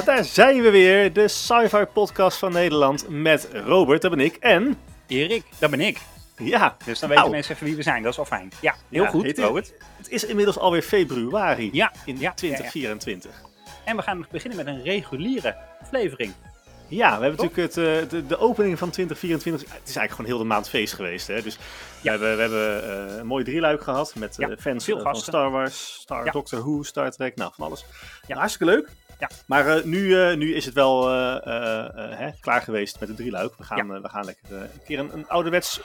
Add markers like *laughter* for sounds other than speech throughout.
Ja, daar zijn we weer. De sci-fi podcast van Nederland met Robert, dat ben ik. En, Erik, dat ben ik. ja, Dus dan weten Nou. mensen even wie we zijn. Dat is wel fijn. Ja, heel Ja, goed, het is- Robert. het is inmiddels alweer februari Ja, in ja, 2024. En we gaan beginnen met een reguliere aflevering. Ja, we hebben natuurlijk het, eh, de, de opening van 2024. Het is eigenlijk gewoon heel de maand feest geweest. Hè? Dus we Ja. hebben, we hebben eh, een mooi drieluik gehad met eh, Ja, fans van. Star Wars, Star, Ja. Doctor Who, Star Trek, nou van alles. Ja. Hartstikke leuk. Ja. Maar eh, nu, eh, nu is het wel eh, hè, klaar geweest met het drieluik. We gaan, we gaan lekker een keer een, een ouderwets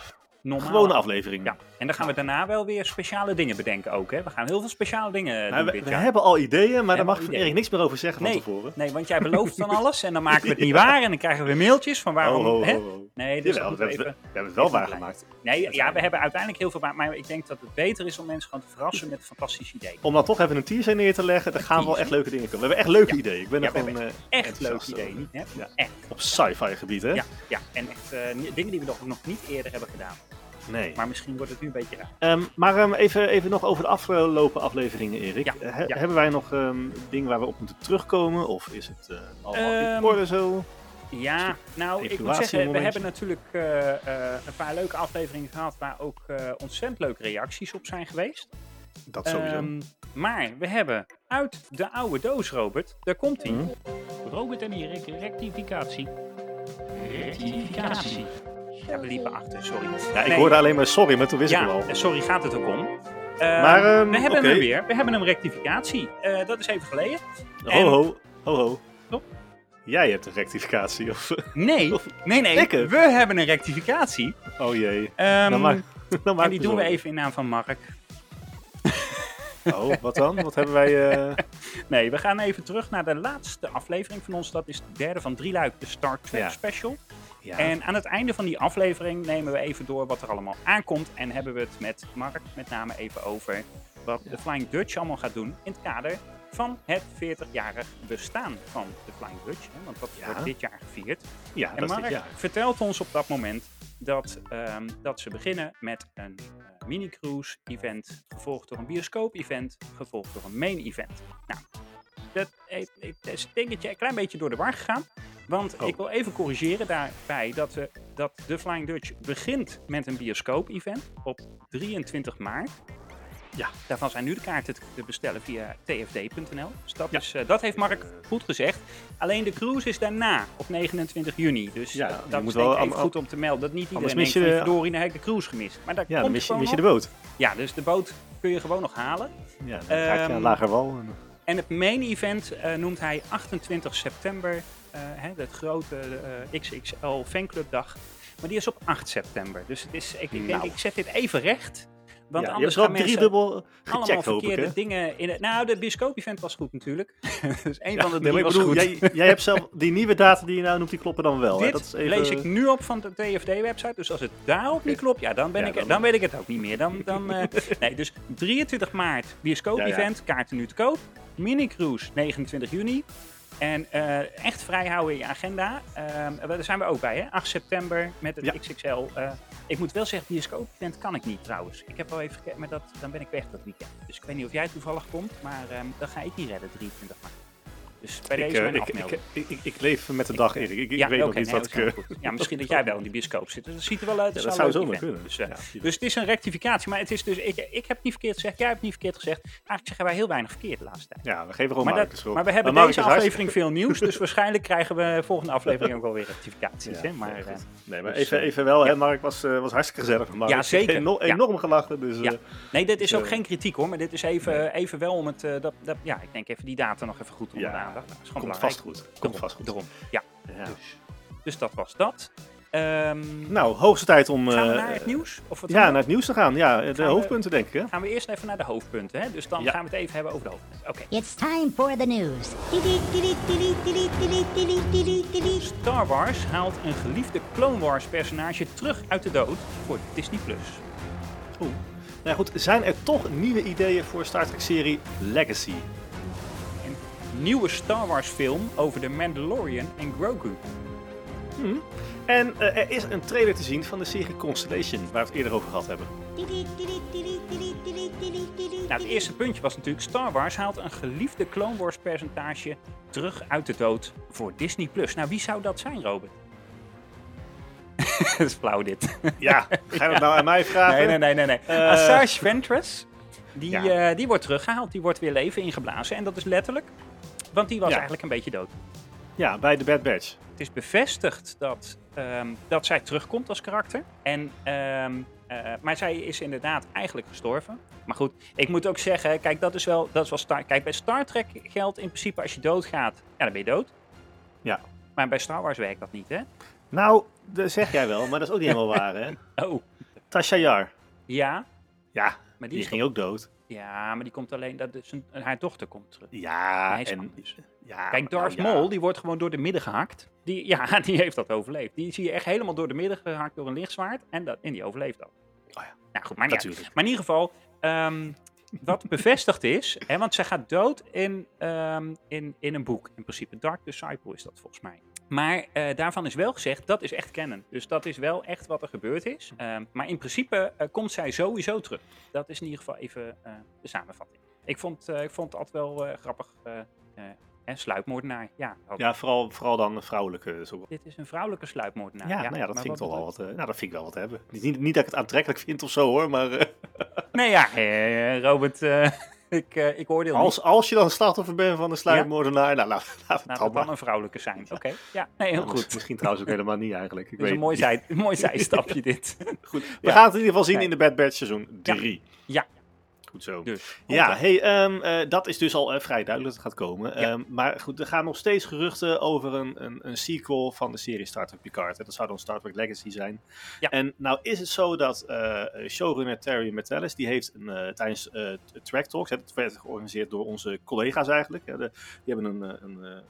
Normaal. gewone aflevering. Ja, en dan gaan we daarna wel weer speciale dingen bedenken ook. Hè? We gaan heel veel speciale dingen Maar doen Nou, we, hebben al ideeën, maar daar mag ideeën. Erik niks meer over zeggen Nee. van tevoren. Nee, want jij belooft van *laughs* alles en dan maken we het niet waar. En dan krijgen we mailtjes van waarom... Oh, oh, oh, hè? Nee, dus Jawel, we, hebben, even... we hebben het wel waargemaakt. Nee, ja, we hebben uiteindelijk heel veel waar. Maar ik denk dat het beter is om mensen gewoon te verrassen met fantastische ideeën. Om dan toch even een teaser neer te leggen, dan gaan we wel echt leuke dingen komen. We hebben echt leuke Ja. ideeën. Ik ben Ja, er gewoon eh, Echt leuk enthousiast idee, over. niet? Hè? Echt. Op sci-fi gebied, hè? Ja, ja, en echt eh, dingen die we nog, nog niet eerder hebben gedaan. Nee. Maar misschien wordt het nu een beetje raar. Ehm, maar ehm, even, even nog over de afgelopen afleveringen, Erik. Ja, Eh, he- ja. Hebben wij nog ehm, dingen waar we op moeten terugkomen? Of is het eh al in orde zo? Ja, nou, ik moet zeggen, we hebben natuurlijk eh, eh, een paar leuke afleveringen gehad waar ook eh, ontzettend leuke reacties op zijn geweest. Dat sowieso. Ehm, maar we hebben uit de oude doos, Robert, daar komt hij. Hm? Robert en Erik, rectificatie. Rectificatie. Ja, we liepen achter, sorry. ja, ik nee. hoorde alleen maar sorry, maar toen wist ik hem Ja, al. eh, sorry, gaat het ook om. Ehm, Maar, ehm, we hebben oké. hem weer. We hebben een rectificatie. Eh, dat is even geleden. Ho, en- ho, ho, ho. Jij hebt een rectificatie. Of... Nee, nee, nee. Ik. We hebben een rectificatie. Oh jee. Ehm, Dan maak, *laughs* dan maak en die doen we even in naam van Mark. *laughs* Oh, wat dan? Wat hebben wij... eh, *laughs* Nee, we gaan even terug naar de laatste aflevering van ons. Dat is de derde van drie luik, de Star Trek Ja. special. Ja. En aan het einde van die aflevering nemen we even door wat er allemaal aankomt. En hebben we het met Mark met name even over wat de Flying Dutch allemaal gaat doen in het kader van het 40-jarig bestaan van de Flying Dutch. hè, Want dat Ja. wordt dit jaar gevierd. ja, En dat is dit Mark vertelt ons op dat moment dat, ehm, dat ze beginnen met een eh, mini-cruise event, gevolgd door een bioscoop-event, gevolgd door een main-event. Nou, dat eh, eh, is een dingetje een klein beetje door de war gegaan. Want Oh. ik wil even corrigeren daarbij dat, we, dat de Flying Dutch begint met een bioscoop-event op 23 maart. Ja. Daarvan zijn nu de kaarten te te bestellen via tfd.nl. Dus dat, Ja. is, eh, dat heeft Mark goed gezegd. Alleen de cruise is daarna, op 29 juni. Dus Ja, eh, dat moet is wel even goed om te melden. Dat niet iedereen denkt je verdorie, nou heb ik de cruise gemist. Maar daar Ja, dan komt mis je, gewoon mis je de boot. Ja, dus de boot kun je gewoon nog halen. Ja, dan ga je naar Ehm, Lagerwal. En... En het main event eh, noemt hij 28 september. eh hè, het grote eh, XXL fanclubdag. Maar die is op 8 september. Dus het is, ik, ik denk, Nou. ik zet dit even recht. Want ja, je anders gaan wel mensen driedubbel allemaal ik, verkeerde hè? dingen in het... Nou, de bioscoop-event was goed natuurlijk. *laughs* dus één Ja, van de drie ik was bedoel, goed. jij, jij hebt zelf *laughs* die nieuwe data die je nou noemt, die kloppen dan wel. hè? Dit Dat is even... lees ik nu op van de TFD-website. Dus als het daarop niet klopt, ja, dan, ben Ja, ik, dan- dan weet ik het ook niet meer. Dan, dan, eh, *laughs* nee, dus 23 maart bioscoop-event, kaarten nu te koop. Mini-cruise 29 juni. En eh, echt vrijhouden in je agenda. Ehm, daar zijn we ook bij, hè? 8 september met het Ja. XXL. Eh, ik moet wel zeggen, bioscoop-event kan ik niet trouwens. Ik heb wel even gekeken, maar dat, dan ben ik weg dat weekend. Dus ik weet niet of jij toevallig komt, maar ehm dat ga ik niet redden, 23 maart. Dus bij Ik, deze eh, ik, ik, ik, ik leef met de dag, Erik. Ik, Ja, weet nog niet nee, wat ik... eh. Ja, misschien dat jij wel in die bioscoop zit. Dat ziet er wel uit. Ja, dat zou zomaar kunnen. Dus, Ja, dus het is een rectificatie. Maar het is dus, ik, ik heb het niet verkeerd gezegd. Jij hebt het niet verkeerd gezegd. Eigenlijk zeggen wij heel weinig verkeerd de laatste tijd. ja, we geven gewoon Maar, dat, schuld. maar we hebben Maar deze aflevering veel nieuws. Dus *laughs* waarschijnlijk krijgen we volgende aflevering ook wel weer *laughs* rectificaties. Hè? Maar, eh, nee, maar dus, even, even wel, hè. Mark was, was hartstikke gezellig. Mark. Ja, zeker. Enorm gelachen, dus... Nee, dit is ook Zo. geen kritiek hoor. Maar dit is even, even wel om het... dat, ja, ik denk even die data nog even goed onder is gewoon komt belangrijk. vast goed. Komt Daarom, vast goed. daarom. Ja, Ja. dus, dus dat was dat. Ehm, Nou, hoogste tijd om... gaan we eh, naar het nieuws? Of wat Ja, naar het nieuws te gaan. Ja, de hoofdpunten denk ik, hè? gaan we eerst even naar de hoofdpunten. Hè? Dus dan Ja. gaan we het even hebben over de hoofdpunten. Oké. It's time for the news. Star Wars haalt een geliefde Clone Wars personage terug uit de dood voor Disney+. Plus. Oeh. Nou ja, goed, zijn er toch nieuwe ideeën voor Star Trek serie Legacy? Nieuwe Star Wars film over de Mandalorian en Grogu. En eh, er is een trailer te zien van de serie Constellation, waar we het eerder over gehad hebben. Nou, het eerste puntje was natuurlijk Star Wars haalt een geliefde Clone Wars percentage terug uit de dood voor Disney+. Plus. Nou, wie zou dat zijn, Robert? *laughs* dat is flauw dit. Ja, ga je dat *laughs* nou aan mij vragen? Nee, nee, nee, nee. nee. Eh. Asajj Ventress, die, Ja. eh, die wordt teruggehaald. Die wordt weer leven ingeblazen. En dat is letterlijk, want die was Ja. eigenlijk een beetje dood. Ja, bij de Bad Batch. Het is bevestigd dat, ehm, dat zij terugkomt als karakter. En, ehm, eh, maar zij is inderdaad eigenlijk gestorven. Maar goed, ik moet ook zeggen, kijk, dat is wel, dat is wel Star, kijk, bij Star Trek geldt in principe als je doodgaat, ja, dan ben je dood. Ja. Maar bij Star Wars werkt dat niet, hè? Nou, dat zeg jij wel, maar dat is ook niet helemaal waar, hè? *laughs* Oh, Tasha Yar. ja, Ja, maar die, die ging ook dood. Ja, maar die komt alleen, dat is een, haar dochter komt terug. Ja, en... Ja, Kijk, Darth nou ja. Maul, die wordt gewoon door de midden gehakt. Die, ja, *laughs* die heeft dat overleefd. Die zie je echt helemaal door de midden gehakt door een lichtzwaard. En, dat, en die overleeft dat. Oh ja. Nou goed, maar, niet. Natuurlijk. maar in ieder geval, ehm, wat *laughs* bevestigd is, hè, want zij gaat dood in, ehm, in, in een boek. In principe, Dark Disciple is dat volgens mij. Maar eh, daarvan is wel gezegd, dat is echt canon. Dus dat is wel echt wat er gebeurd is. Ehm, maar in principe eh, komt zij sowieso terug. Dat is in ieder geval even eh, de samenvatting. Ik vond, ik vond het altijd wel grappig. hè, sluipmoordenaar, ja. Ja, vooral, vooral dan vrouwelijke. ook- Dit is een vrouwelijke sluipmoordenaar. Ja, nou ja, dat vind ik toch wel wat, eh, nou, dat vind ik wel wat hebben. Niet, niet, dat ik het aantrekkelijk vind of zo hoor, maar? Nee, ja, eh, Robert, *laughs* ik, eh, ik oordeel niet. als, als je dan slachtoffer bent van de sluipmoordenaar, nou, laat, laat het Laat dan het dan maar. een vrouwelijke zijn. Oké, ja, nee, heel Ja, goed. Misschien trouwens ook helemaal niet eigenlijk. Ik Het is weet een mooi, zij, mooi zijstapje *laughs* dit. Goed, we Ja. gaan het in ieder geval zien Nee. in de Bad Batch seizoen 3. Ja. Goed zo. Dus, Ja, hey, ehm, eh, dat is dus al eh, vrij duidelijk dat het gaat komen. Ja. Ehm, maar goed, er gaan nog steeds geruchten over een, een, een sequel van de serie Star Trek Picard. Hè. Dat zou dan Star Trek Legacy zijn. Ja. En nou is het zo dat eh, showrunner Terry Metellis, die heeft een, tijdens Track Talks, hè, dat werd georganiseerd door onze collega's eigenlijk. hè, de- die hebben een, een, een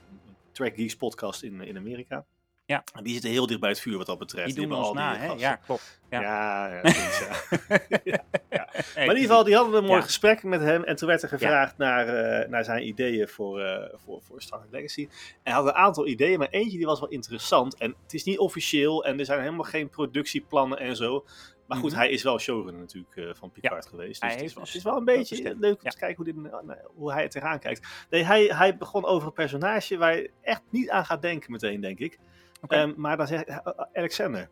Track Geeks podcast in, in Amerika. Ja. En die zitten heel dicht bij het vuur wat dat betreft. Die doen ons al na, die hè? gasten. Ja, klopt. Ja. Ja, ja, *laughs* precies, ja. Maar in ieder geval, die hadden een mooi gesprek met hem. En toen werd er gevraagd naar, eh, naar zijn ideeën voor, eh, voor, voor Star Trek Legacy. En hij had een aantal ideeën, maar eentje die was wel interessant. En het is niet officieel en er zijn helemaal geen productieplannen en zo. Maar goed, Mhm. hij is wel showrunner natuurlijk eh, van Picard geweest. Dus het, is wel, dus het is wel een beetje leuk om Ja. te kijken hoe, dit, nou, hoe hij er tegenaan kijkt. Nee, hij, hij begon over een personage waar je echt niet aan gaat denken meteen, denk ik. Ehm, maar dan zegt hij, Alexander.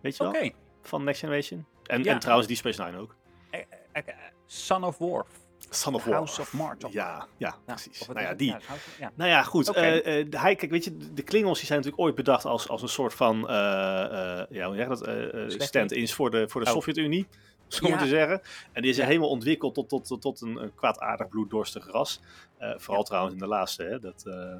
Weet je wel? Van Next Generation. En, Ja. en trouwens die Space Nine ook. Eh, eh, eh, Son of Worf. Son of House War. of March. Ja, ja, Ja, precies. Nou ja, die. Ja, House of- ja. Nou ja, goed. Eh, eh, hij, kijk, weet je, de- Klingons die zijn natuurlijk ooit bedacht als, als een soort van, eh, eh, ja, hoe zeg je dat, eh, eh, stand-ins voor de, voor de Oh. Sovjet-Unie, *laughs* zo Ja. moeten zeggen. En die is Ja. helemaal ontwikkeld tot, tot, tot, tot een, een kwaadaardig bloeddorstig ras. Eh, vooral trouwens in de laatste, hè, dat, eh,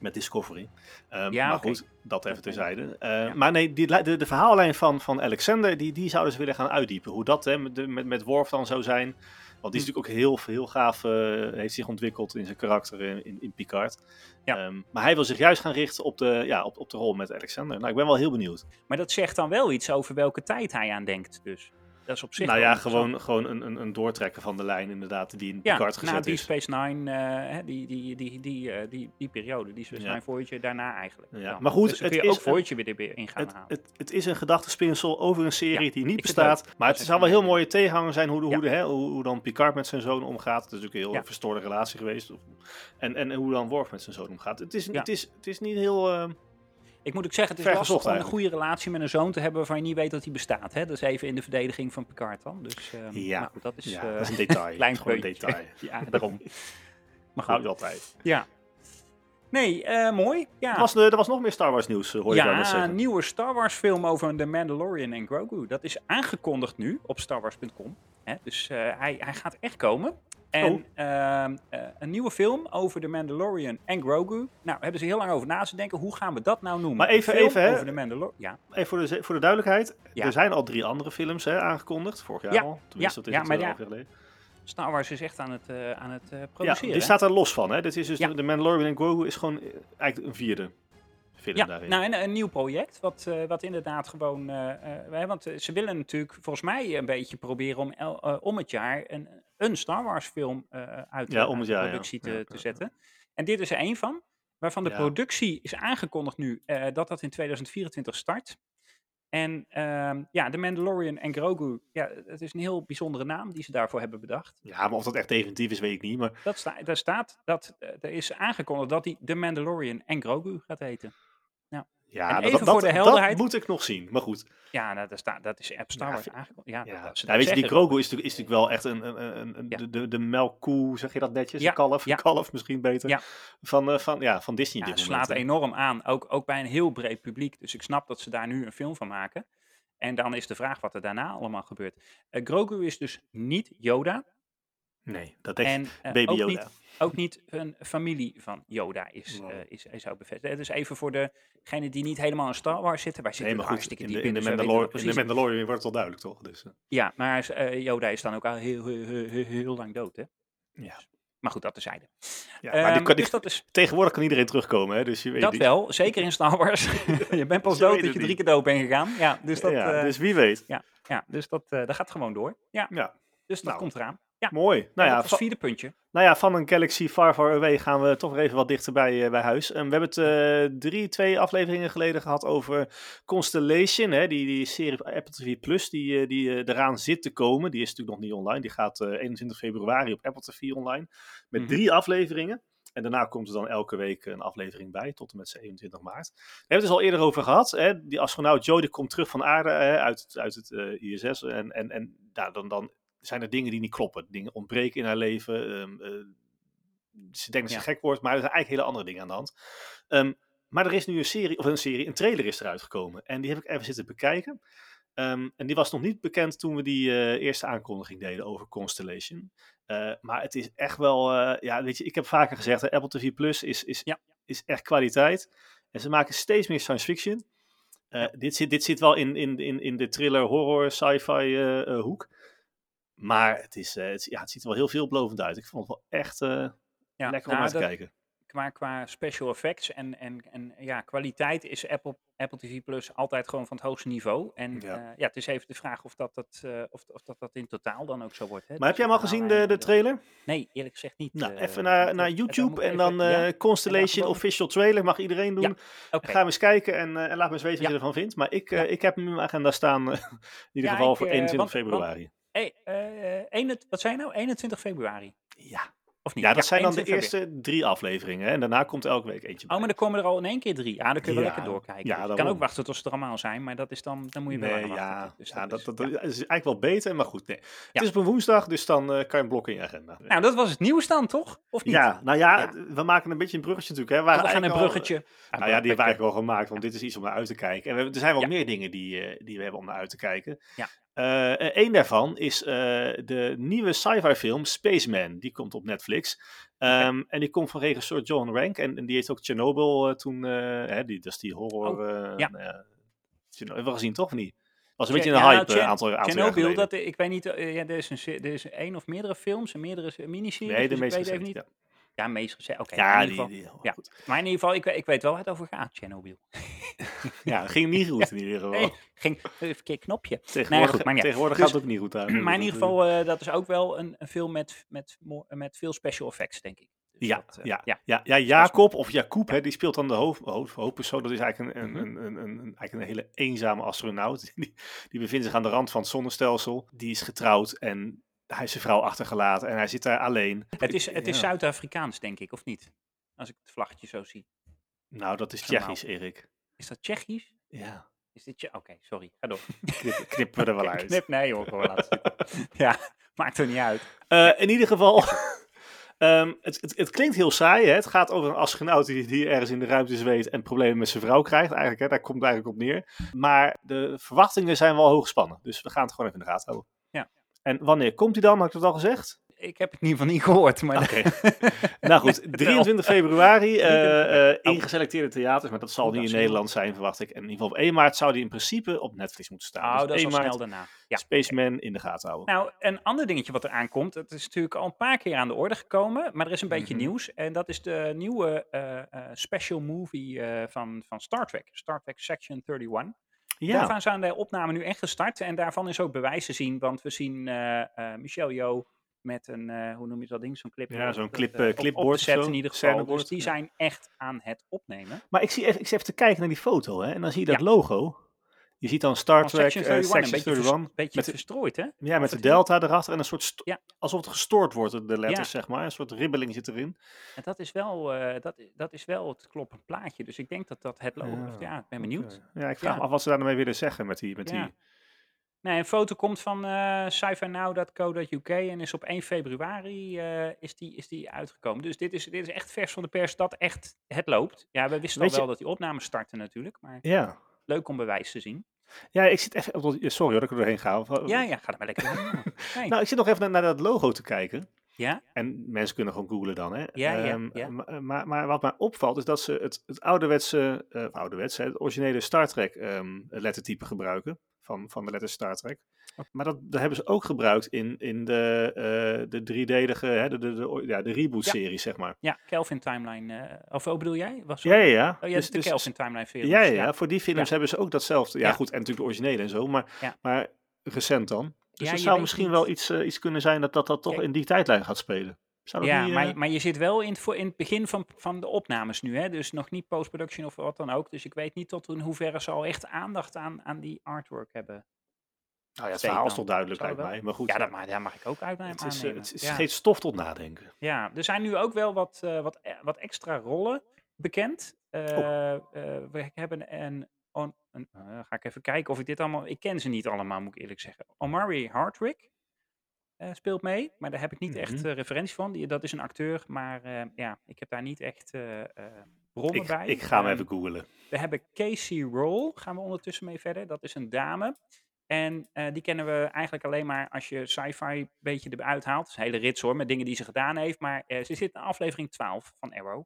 met Discovery. Ehm, Ja, maar goed, dat even terzijde. Eh, Ja. Maar nee, die, de, de verhaallijn van, van Alexander, die, die zouden ze willen gaan uitdiepen. Hoe dat hè, met, met, met Worf dan zou zijn. Want die is Hm. natuurlijk ook heel, heel gaaf, eh, heeft zich ontwikkeld in zijn karakter in, in, in Picard. Ja. Ehm, maar hij wil zich juist gaan richten op de, ja, op, op de rol met Alexander. Nou, ik ben wel heel benieuwd. Maar dat zegt dan wel iets over welke tijd hij aan denkt. Dus dat is op zich nou ja, gewoon, gewoon een, een, een doortrekken van de lijn inderdaad, die in Ja, Picard na gezet die is. Space Nine, eh, die, die, die, die, eh, die, die periode, die Space. Nine Voyager daarna eigenlijk. Ja, maar goed, dus het kun je is ook Voyager weer erbij in gaan Het, halen. het, het is een gedachtespinsel over een serie die niet bestaat. Maar het zou wel heel mooie tegenhanger zijn hoe, de, hoe, de, hè, hoe, dan Picard met zijn zoon omgaat. Het is natuurlijk een heel verstoorde relatie geweest. En, en, hoe dan Worf met zijn zoon omgaat. Het is, het is, het is niet heel... eh, Ik moet ook zeggen, het is lastig om een goede relatie met een zoon te hebben waarvan je niet weet dat hij bestaat. Hè? Dat is even in de verdediging van Picard dan. Dus ehm, Ja. nou, dat is, ja, eh, dat is een detail. *laughs* klein Gewoon een detail. *laughs* ja, daarom. Maar goed, altijd. ja. Nee, eh, mooi. Ja. Er, was, er was nog meer Star Wars nieuws, eh, hoor je Ja, een nieuwe Star Wars film over The Mandalorian en Grogu. Dat is aangekondigd nu op starwars.com. Dus eh, hij, hij gaat echt komen. En Oh. ehm, eh, een nieuwe film over The Mandalorian en Grogu. Nou, hebben ze heel lang over na te denken. Hoe gaan we dat nou noemen? Maar even- Een even, hè. Over The Mandalorian. Ja, Even voor de, voor de duidelijkheid. Ja. Er zijn al drie andere films hè, aangekondigd. Vorig jaar Ja, al. Tenminste, dat is ja, het maar eh, ja. geleden. Star Wars is echt aan het, eh, aan het Ja, produceren. die hè? staat er los van. Hè. Dit is dus Ja. de, de Mandalorian en Grogu is gewoon eigenlijk een vierde film Ja, daarin. nou, en een nieuw project, wat, wat inderdaad gewoon... want ze willen natuurlijk volgens mij een beetje proberen om om het jaar een, een Star Wars film eh, uit, Ja, om ja. productie te, Ja, te ja, zetten. En dit is er één van, waarvan de productie is aangekondigd nu eh, dat dat in 2024 start. En ehm, ja, de Mandalorian en Grogu, ja, het is een heel bijzondere naam die ze daarvoor hebben bedacht. Ja, maar of dat echt definitief is, weet ik niet. Maar Dat sta, daar staat dat eh, er is aangekondigd dat hij de Mandalorian en Grogu gaat heten. Ja, En dat, even dat, voor de dat- helderheid- dat moet ik nog zien. Maar goed. Ja, nou, daar staat, dat is App Star Ja, Wars aangekondigd. Ja, Ja, dat, ze ja, dat weet je, die. Grogu is natuurlijk, is natuurlijk wel echt een, een, een, de, de, de melkkoe, zeg je dat netjes? Ja, kalf, kalf misschien beter. Van, eh, van, ja, van Disney Ja, het slaat enorm aan, ook, ook bij een heel breed publiek. Dus ik snap dat ze daar nu een film van maken. En dan is de vraag wat er daarna allemaal gebeurt. Eh, Grogu is dus niet Yoda. Nee, dat En eh, Baby Yoda. niet, ook niet een familie van Yoda is, Wow. eh, is, is ook bevestigd. Dus even voor degenen die niet helemaal in Star Wars zitten. Wij Nee, zitten maar goed, hartstikke in diep de, in, de dus Mandalor- dat in de. Mandalorian wordt het al duidelijk, toch? Dus, eh, Ja, maar eh, Yoda is dan ook al heel, heel, heel, lang dood, hè? ja. Maar goed, dat terzijde. Ja, maar Ehm, die- dus dat is tegenwoordig kan iedereen terugkomen, hè? Dus je weet dat wel, zeker in Star Wars. *laughs* je bent pas dood dat je drie niet. keer dood bent gegaan. Ja, dus dat, ja, dus wie weet. ja, dus dat, dat gaat gewoon door. Ja, Ja, dus dat Nou, komt eraan. Ja, mooi. Nou ja, dat was vierde puntje. nou ja, van een Galaxy Far Far Away gaan we toch weer even wat dichter bij, eh, bij huis. En we hebben het eh, drie, twee afleveringen geleden gehad over Constellation, hè? Die, die serie Apple TV Plus, die, eh, die eraan zit te komen. Die is natuurlijk nog niet online. Die gaat eh, 21 februari op Apple TV online. Met Mhm. drie afleveringen. En daarna komt er dan elke week een aflevering bij, tot en met 27 maart. We hebben het dus al eerder over gehad. Hè? Die astronaut Joe die komt terug van aarde hè, uit, het- uit het ISS. En, en, en nou, dan, dan zijn er dingen die niet kloppen. Dingen ontbreken in haar leven. ehm, eh, ze denkt dat ze Ja. gek wordt, maar er zijn eigenlijk hele andere dingen aan de hand. Ehm, maar er is nu een serie, of een serie, een trailer is eruit gekomen. En die heb ik even zitten bekijken. Ehm, en die was nog niet bekend toen we die eh, eerste aankondiging deden over Constellation. Eh, maar het is echt wel, ja, weet je, ik heb vaker gezegd, hè, Apple TV Plus is, is, Ja. is echt kwaliteit. En ze maken steeds meer science fiction. Dit, zit, dit zit wel in, in, in, in de thriller, horror, sci-fi hoek. Maar het, is, eh, het, ja, het ziet er wel heel veelbelovend uit. Ik vond het wel echt eh, lekker om nou, naar te kijken. Qua, qua special effects en, en, en ja, kwaliteit is Apple, Apple TV Plus altijd gewoon van het hoogste niveau. En ja, eh, ja het is even de vraag of dat, dat, of, of dat, dat in totaal dan ook zo wordt. Hè? Maar heb dus jij hem al nou, gezien, de, de trailer? Nee, eerlijk gezegd niet. Nou, even naar, naar YouTube en dan, Constellation Official Trailer mag iedereen doen. Ga eens kijken en, laat me eens weten wat je ervan vindt. Maar ik, ik heb hem in mijn agenda staan, in ieder geval voor 21 februari. Eh, eh, 21, wat zijn nou? 21 februari. Ja. Of niet? Ja, dat zijn dan de eerste drie afleveringen. En daarna komt elke week eentje. Oh, maar er komen er al in één keer drie. Ah, ja, dan kunnen we lekker doorkijken. Ja, dus je kan ook wachten tot ze er allemaal zijn, maar dat is dan, dan moet je nee, wel. Ja. Dus ja, dat, dat, is eigenlijk wel beter. Maar goed, het is op een woensdag, dus dan eh, kan je een blok in je agenda. Nou, dat was het nieuws dan toch? Of niet? Ja, nou ja, we maken een beetje een bruggetje natuurlijk. Hè. We, oh, gaan een bruggetje. Ah, nou, ja, die hebben we eigenlijk wel gemaakt, want dit is iets om naar uit te kijken. En we, er zijn wel meer dingen die, die we hebben om naar uit te kijken. Ja. Eén daarvan is eh, de nieuwe sci-fi film Spaceman. Die komt op Netflix. Ehm, En die komt van regisseur John Rank. En, en die heeft ook Chernobyl eh, toen, eh, hè, die, dat is die horror. Oh, eh, ja. nou hebben we gezien toch of niet? Was een Tje- beetje een ja, hype een aantal, Chernobyl, dat, ik weet niet, eh, ja, er, is een, er is één of meerdere films en meerdere se- miniseries. nee, de dus meest ik weet even niet. Ja, Ja, meest. Oké, ja in die, ieder geval. die, ja. goed. Maar in ieder geval, ik, ik weet wel waar het over gaat, Chernobyl. *laughs* ja, ging niet goed *laughs* in ieder geval. Nee, ging een verkeerd knopje. Tegenwoordig, goed, maar tegenwoordig Dus- gaat het ook niet goed uit. *clears throat* Maar in ieder geval, eh, dat is ook wel een, een film met, met, met veel special effects, denk ik. Dus Ja, dat, eh, ja, ja. ja. ja, Jacob of Jacob, hè, die speelt dan de hoofd, hoofd, hoofdpersoon. Dat is eigenlijk een, een, Mhm. een, een, een, eigenlijk een hele eenzame astronaut. *laughs* Die, die bevindt zich aan de rand van het zonnestelsel. Die is getrouwd en hij is zijn vrouw achtergelaten en hij zit daar alleen. Het is, het is Ja. Zuid-Afrikaans, denk ik, of niet? Als ik het vlaggetje zo zie. Nou, dat is. Tsjechisch, Erik. Is dat Tsjechisch? Ja, Is dit Oké, sorry. Ga door. *laughs* knip, knippen we er wel *laughs* uit. Knip, nee hoor, gewoon laten. *laughs* Ja, maakt er niet uit. Eh, in ieder geval, ehm, het, het, het klinkt heel saai. Hè? Het gaat over een astronaut die, die ergens in de ruimte zweet en problemen met zijn vrouw krijgt. Eigenlijk, hè? daar komt het eigenlijk op neer. Maar de verwachtingen zijn wel hoog gespannen. Dus we gaan het gewoon even in de gaten houden. En wanneer komt hij dan? Had ik dat al gezegd? Ik heb het in ieder geval niet gehoord, maar Oké. nou goed, *laughs* *laughs* 23 februari eh, eh, Oh. in geselecteerde theaters. Maar dat zal Oh, niet dat in Nederland zijn, verwacht ik. En in ieder geval op 1 maart zou die in principe op Netflix moeten staan. Oh, Dus dat is 1 al maart, snel daarna. Ja. Spaceman in de gaten houden. Nou, een ander dingetje wat er aankomt, het is natuurlijk al een paar keer aan de orde gekomen, maar er is een beetje Mhm. nieuws. En dat is de nieuwe eh, special movie van, van Star Trek, Star Trek Section 31. Ja, Daarvan zijn de opnamen nu echt gestart en daarvan is ook bewijs te zien, want we zien eh eh Michelle Yeoh met een, eh, hoe noem je dat ding, zo'n clip. Ja, op zo'n clip- op- op de clipboard zo, in ieder geval. Dus die zijn echt aan het opnemen. Maar ik zie, even, ik even te kijken naar die foto, hè, en dan zie je dat Ja. logo. Je ziet dan Star Trek Section eh, 31, een Section beetje, vers- 31. beetje met verstrooid, hè? Ja, met de delta erachter en een soort, Ja. alsof het gestoord wordt, de letters, Ja. zeg maar. Een soort ribbeling zit erin. En dat is wel, eh, dat, dat is wel het kloppend plaatje. Dus ik denk dat dat het logo... Ja, Ja, ik ben benieuwd. Ja, ik vraag me af wat ze daarmee willen zeggen met die... Met die Nee, een foto komt van eh sci-fi-now.co.uk en is op 1 februari is, die, is die uitgekomen. Dus dit is, dit is echt vers van de pers dat echt het loopt. Ja, we wisten Weet al wel je- dat die opnames starten natuurlijk, maar ja. Leuk om bewijs te zien. ja, ik zit even... Sorry hoor, dat ik er doorheen ga. Ja, ja, ga er maar lekker. Nee. *laughs* Nou, ik zit nog even naar, naar dat logo te kijken. Ja, En mensen kunnen gewoon googlen dan, hè. Ja, ja, Ehm, ja. ma- Maar, maar, wat mij opvalt is dat ze het, het ouderwetse, eh, ouderwetse, het originele Star Trek ehm, lettertype gebruiken. Van, van de letter Star Trek. Maar dat, dat hebben ze ook gebruikt in, in de, eh de driedelige, hè, de, de, de, ja, de reboot-serie, zeg maar. ja, Kelvin Timeline. eh, of wat bedoel jij? Was Ja, ja, ja. Oh ja, Dus- de dus- Kelvin Timeline films. ja, ja, ja, voor die films hebben ze ook datzelfde. Ja, goed, en natuurlijk de originele en zo, maar, maar recent dan. Dus je zou misschien niet- wel iets, eh, iets kunnen zijn dat dat, dat toch Kijk. in die tijdlijn gaat spelen. Zou dat Ja, niet, maar, maar je zit wel in het, voor, in het begin van, van de opnames nu, hè? dus nog niet post-production of wat dan ook. Dus ik weet niet tot in hoeverre ze al echt aandacht aan, aan die artwork hebben. Nou ja, het verhaal is toch duidelijk, lijkt wel. mij. Maar goed, Ja, dat mag, daar mag ik ook uit het, is, eh, het, is- geeft stof tot nadenken. ja, er zijn nu ook wel wat, eh, wat, eh, wat extra rollen bekend. Eh, eh, we hebben een, on- een eh, ga ik even kijken of ik dit allemaal... Ik ken ze niet allemaal, moet ik eerlijk zeggen. Omari Hardwick eh, speelt mee, maar daar heb ik niet echt Mhm. eh, referentie van. Die, dat is een acteur, maar eh, ja, ik heb daar niet echt eh, eh, bronnen Ik, bij. ik ga hem Ehm, even googlen. we hebben Casey Roll, gaan we ondertussen mee verder. Dat is een dame. En eh, die kennen we eigenlijk alleen maar als je sci-fi een beetje eruit haalt. Het is een hele rits hoor, met dingen die ze gedaan heeft. Maar eh, ze zit in aflevering 12 van Arrow.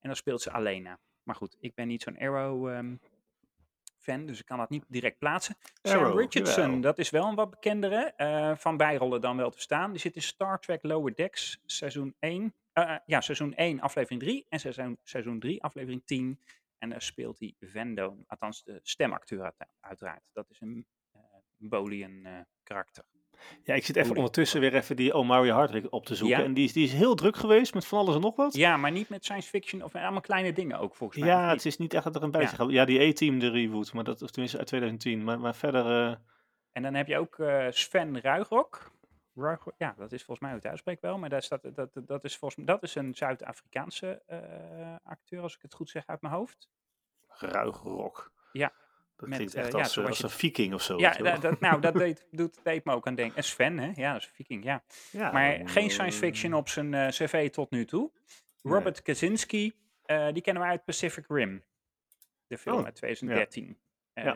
En dan speelt ze Alena. Maar goed, ik ben niet zo'n Arrow ehm, fan, dus ik kan dat niet direct plaatsen. Sam Arrow, Richardson, jawel. dat is wel een wat bekendere. eh, van bijrollen dan wel te staan. Die zit in Star Trek Lower Decks, seizoen 1. Eh, eh, ja, seizoen 1, aflevering 3. En seizoen, seizoen 3, aflevering 10. En daar speelt hij Vendo, althans de stemacteur uit- uiteraard. Dat is een eh Bolian eh, karakter. Ja, ik zit even ondertussen weer even die Omari Hardwick op te zoeken. Ja. En die is, die is heel druk geweest met van alles en nog wat. Ja, maar niet met science fiction of allemaal kleine dingen ook volgens mij. Ja, het is niet echt dat er een beetje Ja. gaat. Ja, die A-Team, de reboot, maar dat of tenminste uit 2010. Maar, maar verder. eh, En dan heb je ook eh, Sven Ruigrok. Ja, dat is volgens mij hoe het uitspreekt wel. Maar daar staat, dat, dat, is volgens dat is een Zuid-Afrikaanse eh, acteur, als ik het goed zeg uit mijn hoofd. ruigrok. Ja, Dat met, klinkt eh, echt ja, als, zoals als je een viking of zo. Ja, dat, dat- nou, dat *laughs* deed, doet, deed me ook aan denken. En Sven, hè? Ja, dat is een viking, ja. Ja, Maar geen science fiction eh, op zijn eh, cv tot nu toe. Robert Kaczynski, eh, die kennen we uit Pacific Rim. De film Oh, uit 2013. Eh Ja.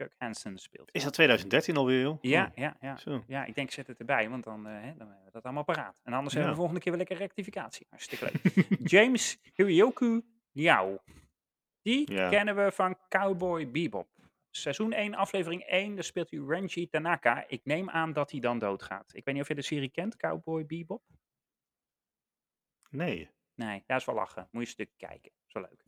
Kirk Hansen speelt. Is dat 2013 alweer, joh? Ja, Oh, ja, ja. Zo. Ja, ik denk zet het erbij, want dan, eh, hè, dan hebben we dat allemaal paraat. En anders Ja. hebben we volgende keer weer lekker rectificatie. Hartstikke leuk. *laughs* James Hiryoku Liao. Die Ja. kennen we van Cowboy Bebop. Seizoen 1, aflevering 1, daar speelt hij Renji Tanaka. Ik neem aan dat hij dan doodgaat. Ik weet niet of je de serie kent, Cowboy Bebop. Nee. Nee, dat is wel lachen. Moet je een stuk kijken. Is wel leuk.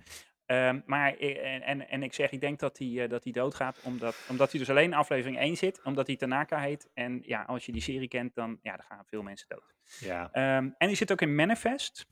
Ehm, maar i- en, en, en ik zeg, ik denk dat hij, eh, dat hij doodgaat, omdat, omdat hij dus alleen in aflevering 1 zit, omdat hij Tanaka heet. En ja, als je die serie kent, dan, ja, dan gaan veel mensen dood. Ja. Ehm, en die zit ook in Manifest.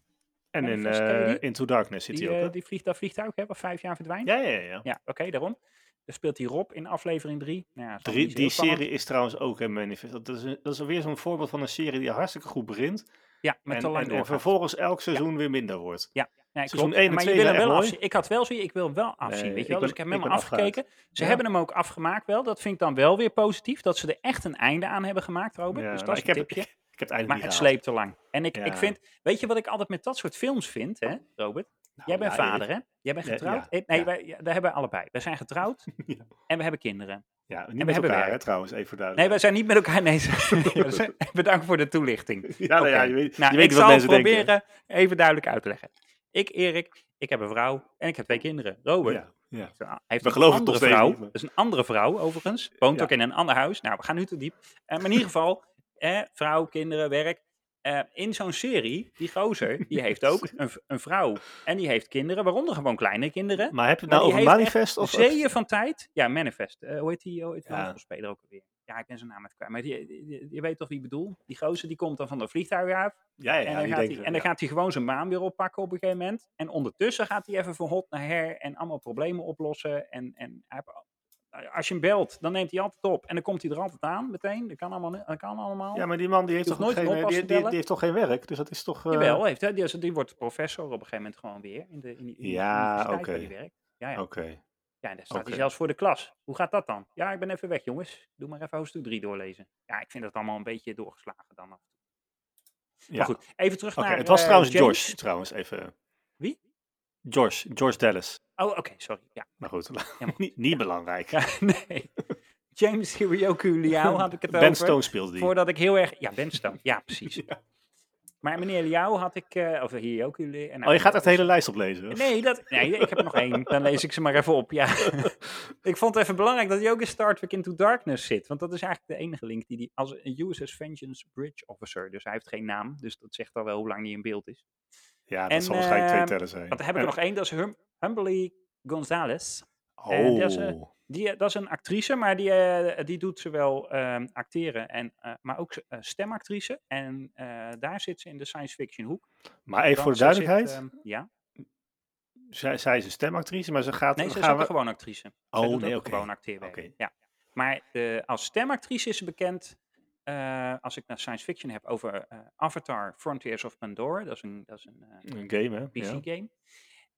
En in Manifest, eh, die? Into Darkness zit Die, hij ook, eh, hè? die vliegt, dat vliegtuig, hè, vijf jaar verdwijnt. Ja, ja, ja. Ja, oké, daarom. Daar speelt hij Rob in aflevering 3. Nou, ja, dan die serie is trouwens ook een manifest. Dat is, een- dat is weer zo'n voorbeeld van een serie die hartstikke goed begint. Ja, met En, en, en vervolgens elk seizoen weer minder wordt. Nee, Seizoen klopt. 1 en maar je 2 wil hem wel afzien. Ik had wel zoiets, ik wil wel afzien, Nee, weet je ik wel. ben- dus ik heb ik hem afgekeken. Ze Ja. hebben hem ook afgemaakt wel. Dat vind ik dan wel weer positief. Dat ze er echt een einde aan hebben gemaakt, Robert. Ja, dus dat nou, is ik, een heb, tipje. ik, *laughs* ik heb het Maar het sleept te lang. En ik, ik Ja. vind, weet je wat ik altijd met dat soort films vind, hè, Robert? Nou, Jij bent ja, vader, hè? Jij bent Ja, getrouwd? ja, Eh, nee, ja. wij, ja, daar hebben we allebei. Wij zijn getrouwd *laughs* Ja. en we hebben kinderen. Ja, we niet met hebben elkaar, hè, trouwens, even voor Nee, duidelijk. wij zijn niet met elkaar. Nee, *laughs* *laughs* *laughs* bedankt voor de toelichting. Ja, nou ja, je weet, Nou, je weet ik wat zal mensen denken. proberen even duidelijk uit te leggen. Ik, Erik, ik heb een vrouw en ik heb twee kinderen. Robert Ja, ja. heeft een- hij heeft We een andere vrouw. Dat is een andere vrouw, overigens. Woont Ja. ook in een ander huis. Nou, we gaan nu te diep. Eh, maar in ieder geval, eh, vrouw, kinderen, werk. Eh, in zo'n serie, die gozer, die heeft ook *laughs* een, een vrouw. En die heeft kinderen, waaronder gewoon kleine kinderen. Maar heb je het nou over Manifest? Of, Zeeën van tijd. Ja, Manifest. Eh, hoe heet die, hoe heet die Ja. hoofdrolspeler ook alweer? Ja, ik ben zijn naam even kwijt. Maar je weet toch wie ik bedoel? Die gozer die komt dan van de vliegtuig af. Ja, ja, en dan, gaat, hij, en dan gaat hij gewoon zijn baan weer oppakken op een gegeven moment. En ondertussen gaat hij even van hot naar her en allemaal problemen oplossen. En, en hij heeft als je hem belt, dan neemt hij altijd op. En dan komt hij er altijd aan, meteen. Dat kan allemaal. Dat kan allemaal. Ja, maar die man die heeft, toch nooit geen, een die, die, heeft toch geen werk? Dus dat is toch... eh, Jawel, heeft, hij. Die, wordt professor op een gegeven moment gewoon weer. In de, in die, in Ja, oké. werkt. Ja, ja. Oké. ja, en daar staat hij zelfs voor de klas. Hoe gaat dat dan? Ja, ik ben even weg, jongens. Doe maar even hoofdstuk 3 doorlezen. Ja, ik vind dat allemaal een beetje doorgeslagen dan. Ja. Maar goed, even terug naar het was eh, trouwens James. George, trouwens, even. Wie? George, George Dallas. Oh, oké, sorry. Ja, Maar goed, *laughs* niet, niet belangrijk. *laughs* nee. James Hiroyoku Liao had ik het *laughs* ben over. Stone speelde die. Voordat ik heel erg... Ja, Ben Stone. Ja, precies. Maar meneer Liao had ik... eh of Liao. nou, oh, je gaat echt de hele lijst oplezen? Nee, dat, nee, ik heb er nog één. Dan lees ik ze maar even op. Ja. ik vond het even belangrijk dat hij ook in Star Trek Into Darkness zit. Want dat is eigenlijk de enige link die hij als een USS Vengeance Bridge Officer. Dus hij heeft geen naam. Dus dat zegt al wel hoe lang hij in beeld is. Ja, dat En, zal waarschijnlijk twee ehm, tellen zijn. Want dan heb ik er nog één. Dat is hum Humbly Gonzalez. Oh, en dat is, eh, Die, eh, dat is een actrice, maar die, eh, die doet zowel ehm, acteren, en, maar ook stemactrice. En daar zit ze in de science fiction hoek. maar even voor de zit, duidelijkheid. ehm, ja. zij, zij is een stemactrice, maar ze gaat... Nee, ze is ook we- een gewoon actrice. Zij Oh, doet nee, ook oké. gewoon acteerwerk. Oké. Ja. Maar als stemactrice is ze bekend, eh, als ik naar science fiction heb, over eh, Avatar Frontiers of Pandora. Dat is een, dat is een eh, Een game, hè? Ja. PC-game.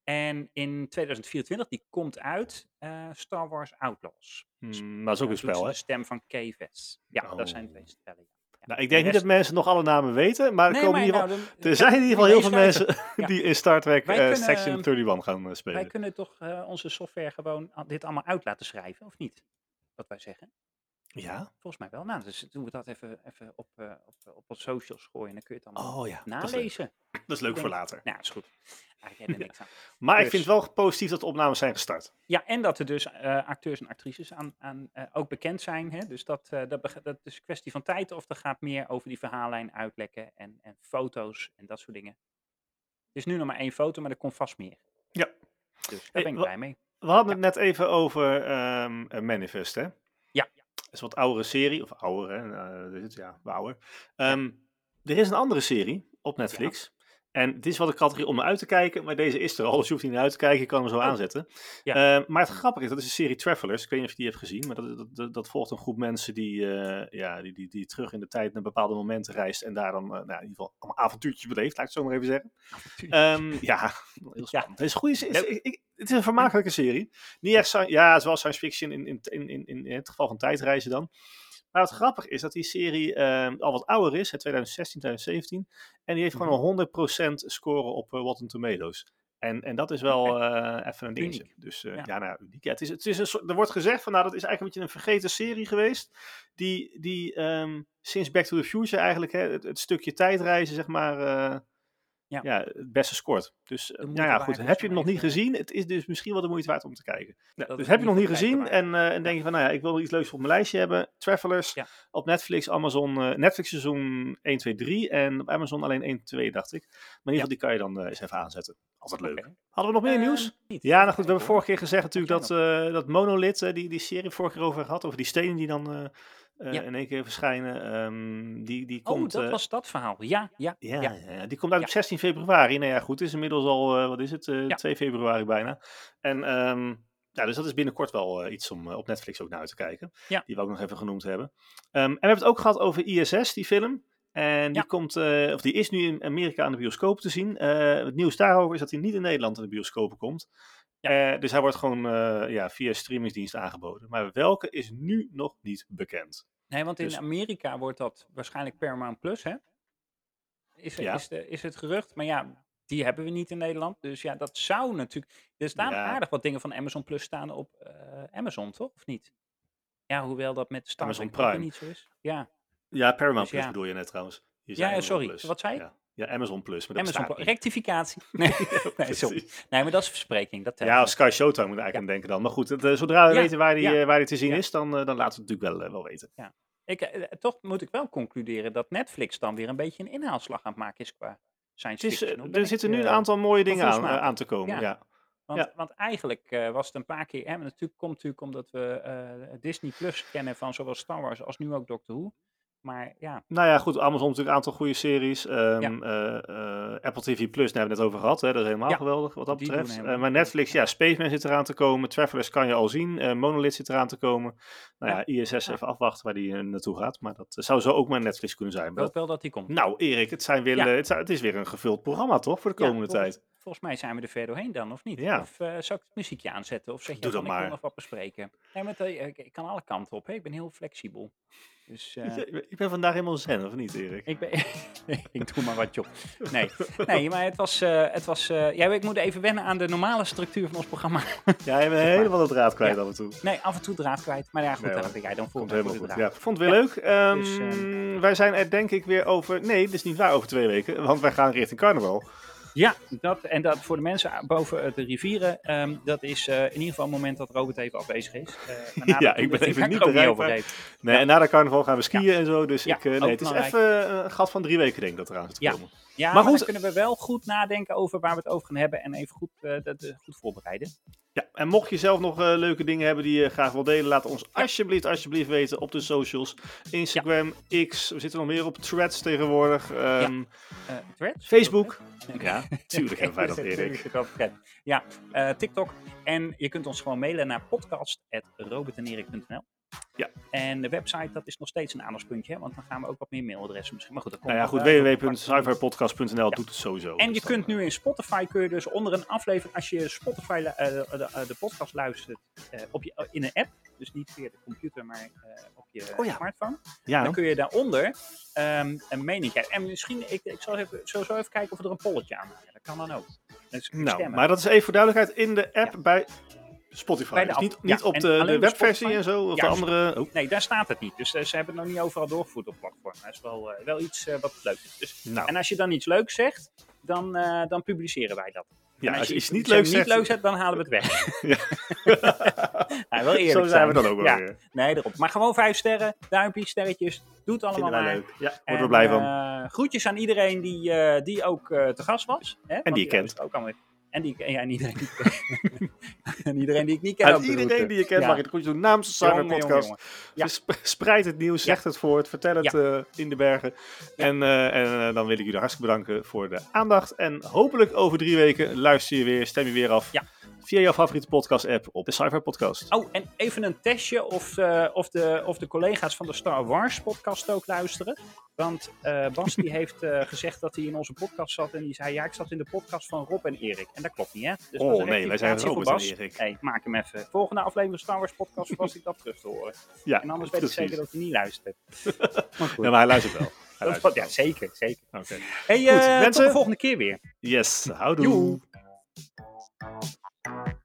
En in 2024, die komt uit, Star Wars Outlaws. Hmm, maar dat is ook een spel, hè? de stem van K-Ves. Ja, dat zijn Oh. twee spellen. Ja. Nou, ik De denk niet dat mensen nog alle namen weten, maar er, Nee, komen maar in ieder geval, nou, dan- er zijn in ieder geval heel veel mensen *laughs* Ja. die in Star Trek kunnen, Section ehm, 31 gaan eh, Wij spelen. kunnen toch onze software gewoon dit allemaal uit laten schrijven, of niet? Wat wij zeggen. Ja? Volgens mij wel. Nou, dus doen we dat even, even op, eh op, eh, op onze socials gooien. Dan kun je het allemaal Oh ja, dat is leuk. nalezen. *clears throat* Dat is leuk voor later. Nou, is goed. Eigenlijk *laughs* niks aan. Maar ik Dus- vind het wel positief dat de opnames zijn gestart. Ja, en dat er dus eh, acteurs en actrices aan, aan, ook bekend zijn. Hè? Dus dat, dat, dat is een kwestie van tijd of er gaat meer over die verhaallijn uitlekken en, en foto's en dat soort dingen. Het is nu nog maar één foto, maar er komt vast meer. Ja. Dus daar ben ik blij mee. We hadden het net even over ehm, een Manifest, hè? Is een wat oudere serie, of ouder, hè? eh, dit ja, ouder. Ehm, Er is een andere serie op Netflix. En dit is wat de categorie om uit te kijken, maar deze is er al, dus je hoeft niet naar uit te kijken, je kan hem zo Oh. aanzetten. Ja. Ehm, maar het grappige is, dat is de serie Travelers, ik weet niet of je die hebt gezien, maar dat, dat, dat, dat volgt een groep mensen die, eh, ja, die, die, die terug in de tijd naar bepaalde momenten reist en daar dan, eh, nou, in ieder geval allemaal avontuurtjes beleeft, laat ik het zo maar even zeggen. Ehm, ja, *laughs* heel spannend. Het is een goede ik- Het is een vermakelijke serie. Niet echt, ja, het is wel science fiction in, in, in, in, in het geval van tijdreizen dan. Maar wat grappig is dat die serie ehm, al wat ouder is, hè, 2016, 2017. En die heeft gewoon een 100% score op eh, Rotten Tomatoes. En, en dat is wel eh, even een dingetje. Uniek. Dus eh, Ja. ja, nou, uniek. Ja, het is, het is een soort, er wordt gezegd van, nou, dat is eigenlijk een beetje een vergeten serie geweest. Die, die ehm, sinds Back to the Future eigenlijk, hè, het, het stukje tijdreizen, zeg maar, Ja. ja. het beste scoort. Dus eh, nou ja, goed, heb je het nog niet gezien? Het is dus misschien wel de moeite waard om te kijken. Ja, Dat dus heb je nog niet gezien en, eh, en denk je van, nou ja, ik wil iets leuks op mijn lijstje hebben. Travelers Ja. op Netflix, Amazon, eh, Netflix seizoen 1, 2, 3 en op Amazon alleen 1, 2 dacht ik. Maar in ieder geval, die kan je dan eens even aanzetten. Altijd leuk. Hadden we nog meer Ehm, nieuws? niet. Ja, nou goed, we hebben vorige keer gezegd natuurlijk dat, eh, dat Monolith, die, die serie vorige keer over gehad, over die stenen die dan eh, eh, Ja. in één keer verschijnen. ehm, die, die hoor. komt, Oh, dat was dat verhaal. Ja, ja, ja, ja. die komt uit Ja. op 16 februari. Nou ja, goed, het is inmiddels al, eh, wat is het, eh, Ja. 2 februari bijna. En ehm, ja, dus dat is binnenkort wel iets om op Netflix ook naar uit te kijken. Ja. Die we ook nog even genoemd hebben. Ehm, en we hebben het ook gehad over ISS, die film. En die, Ja. komt, eh, of die is nu in Amerika aan de bioscoop te zien. Eh, het nieuws daarover is dat hij niet in Nederland aan de bioscopen komt. Eh, dus hij wordt gewoon ja, via streamingsdienst aangeboden. Maar welke is nu nog niet bekend. Nee, want in Dus- Amerika wordt dat waarschijnlijk Paramount Plus, hè? Is, Ja. is, de, is het gerucht. Maar ja, die hebben we niet in Nederland. Dus ja, dat zou natuurlijk... Er staan aardig wat dingen van Amazon Plus staan op Amazon, toch? Of niet? Ja, hoewel dat met Star Amazon Prime. niet zo is. Ja, Ja, Paramount Dus Plus ja. bedoel je net trouwens. Je Ja, ja, sorry. Plus. Wat zei ik? Ja. Ja, Amazon Plus. Maar dat Amazon. Rectificatie. *laughs* Nee, *laughs* nee, sorry. Nee, maar dat is verspreking. Dat telt Ja. Sky Showtime moet ik eigenlijk aan denken dan. Maar goed, het, eh, zodra we Ja, weten waar die, ja. eh, waar die te zien Ja. is, dan, eh, dan laten we het natuurlijk wel, eh, wel weten. Ik, eh, toch moet ik wel concluderen dat Netflix dan weer een beetje een inhaalslag aan het maken is qua science Het is, eh, fiction. Hoe ben er ik, zitten nu een eh, aantal mooie dingen aan, eh, aan te komen. Ja. Ja. Want, Ja. want eigenlijk eh, was het een paar keer. Maar natuurlijk komt natuurlijk omdat we eh, Disney Plus kennen van zowel Star Wars als nu ook Doctor Who. Maar ja, Nou ja, goed. Amazon natuurlijk een aantal goede series. Ehm, eh, eh, Apple TV Plus, daar hebben we het net over gehad. Hè? Dat is helemaal Ja, geweldig wat dat die betreft. Eh, maar Netflix, ja, Spaceman zit eraan te komen. Travelers kan je al zien. Monolith zit eraan te komen. Nou ja, ISS even afwachten waar die naartoe gaat. Maar dat zou zo ook maar Netflix kunnen zijn. ik hoop wel dat die komt. nou, Erik, het, zijn weer, het, is weer een gevuld programma, toch? Voor de komende tijd. Volgens mij zijn we er ver doorheen dan, of niet? Ja. Of eh, zou ik het muziekje aanzetten? Of zeg je Doe van, dat ik wil maar. nog wat bespreken? Nee, met, eh, ik, ik kan alle kanten op. Hè? Ik ben heel flexibel. Dus *laughs* eh, Ik ben vandaag helemaal zen, of niet, Erik? ik, ben, *laughs* *laughs* ik doe maar wat job. Nee, nee maar het was... het was ja, ik moet even wennen aan de normale structuur van ons programma. Ja, je bent helemaal de draad kwijt Ja. af en toe. nee, af en toe draad kwijt. Maar ja, goed, Nee, daar ben jij dan voor. Helemaal goed. Ja, vond het weer leuk. Ehm, Dus, ehm, wij zijn er denk ik weer over... Nee, dat is niet waar over twee weken. Want wij gaan richting carnaval. Ja, dat, en dat voor de mensen boven de rivieren, ehm, dat is eh, in ieder geval het moment dat Robert even afwezig is. Eh, *laughs* Ja, ik ben even niet bereikbaar. over. Nee, en na de carnaval gaan we skiën en zo. Dus ik, eh, nee, het is even een gat van drie weken denk ik dat eraan zit te Ja. komen. Ja, Maar maar, goed. dan kunnen we wel goed nadenken over waar we het over gaan hebben en even goed, eh, dat, eh, goed voorbereiden. Ja, en mocht je zelf nog eh, leuke dingen hebben die je graag wil delen, laat ons alsjeblieft, alsjeblieft weten op de socials. Instagram, X, we zitten nog meer op threads tegenwoordig. Ehm, Eh, Threads? Facebook. Ja, tuurlijk hebben wij dat, *laughs* Erik. Ja, eh, TikTok. En je kunt ons gewoon mailen naar podcast.robertenerik.nl. Ja. En de website, dat is nog steeds een aandachtspuntje, hè, want dan gaan we ook wat meer mailadressen misschien. Maar goed, dat komt Nou ja, goed, eh, www.cyberpodcast.nl Ja. doet het sowieso. En je Dus dan, kunt nu in Spotify, kun je dus onder een aflevering, als je Spotify eh, de, de- de podcast luistert eh, op je, in een app, dus niet via de computer, maar eh, op je Oh ja. smartphone, Ja, dan kun je daaronder ehm, een mening krijgen. En misschien, ik, ik zal even, sowieso even kijken of we er een polletje aan maken. Dat kan dan ook. Dus nou, stemmen. maar dat is even voor duidelijkheid in de app bij Spotify. Bij de Dus niet, ja. niet op En de, webversie Spotify? en zo, of Ja, de andere... Oh, Nee, daar staat het niet. Dus eh, ze hebben het nog niet overal doorgevoerd op platform. Dat is wel, eh, wel iets eh, wat leuk is. Dus, nou, En als je dan iets leuks zegt, dan, dan publiceren wij dat. ja, en als je iets niet iets leuk niet zegt... leuk zegt, dan halen we het weg. *laughs* Ja. Ja, *laughs* wel eerlijk Zo zijn we dan ook wel Ja, weer. Nee, erop. Maar gewoon vijf sterren, duimpjes, sterretjes. Doe het allemaal maar. leuk. Ja, worden En, we blij van. groetjes aan iedereen die, die ook te gast was. Hè? Want die je kent. Ook allemaal, en, die, ja, en, iedereen die, *laughs* *laughs* en iedereen die ik niet ken. De iedereen die je kent Ja. mag je het goed doen namens de Cyber jongen, Podcast. Ja. Spreid het nieuws, zeg het voort, vertel het eh, in de bergen. En, eh, en eh, dan wil ik jullie hartstikke bedanken voor de aandacht. En hopelijk over drie weken luister je weer, stem je weer af Ja. Via jouw favoriete podcast app op de Cyber Podcast. Oh, en even een testje of, eh, of, de, of de collega's van de Star Wars podcast ook luisteren. Want eh, Bas die *laughs* heeft eh, gezegd dat hij in onze podcast zat en die zei, ja, ik zat in de podcast van Rob en Erik. En dat klopt niet, hè? Dus Oh, nee, wij zijn Robert en. Erik. Hey, maak hem even. Volgende aflevering Star Wars podcast was ik dat terug te horen. *laughs* Ja, En anders weet ik zeker dat hij niet luistert. *laughs* Maar goed. Ja, maar hij luistert wel. Hij Dat- luistert ja, zeker, zeker. Oké. Hey, tot mensen. de volgende keer weer. Yes, houdoe. Joe. Thank you.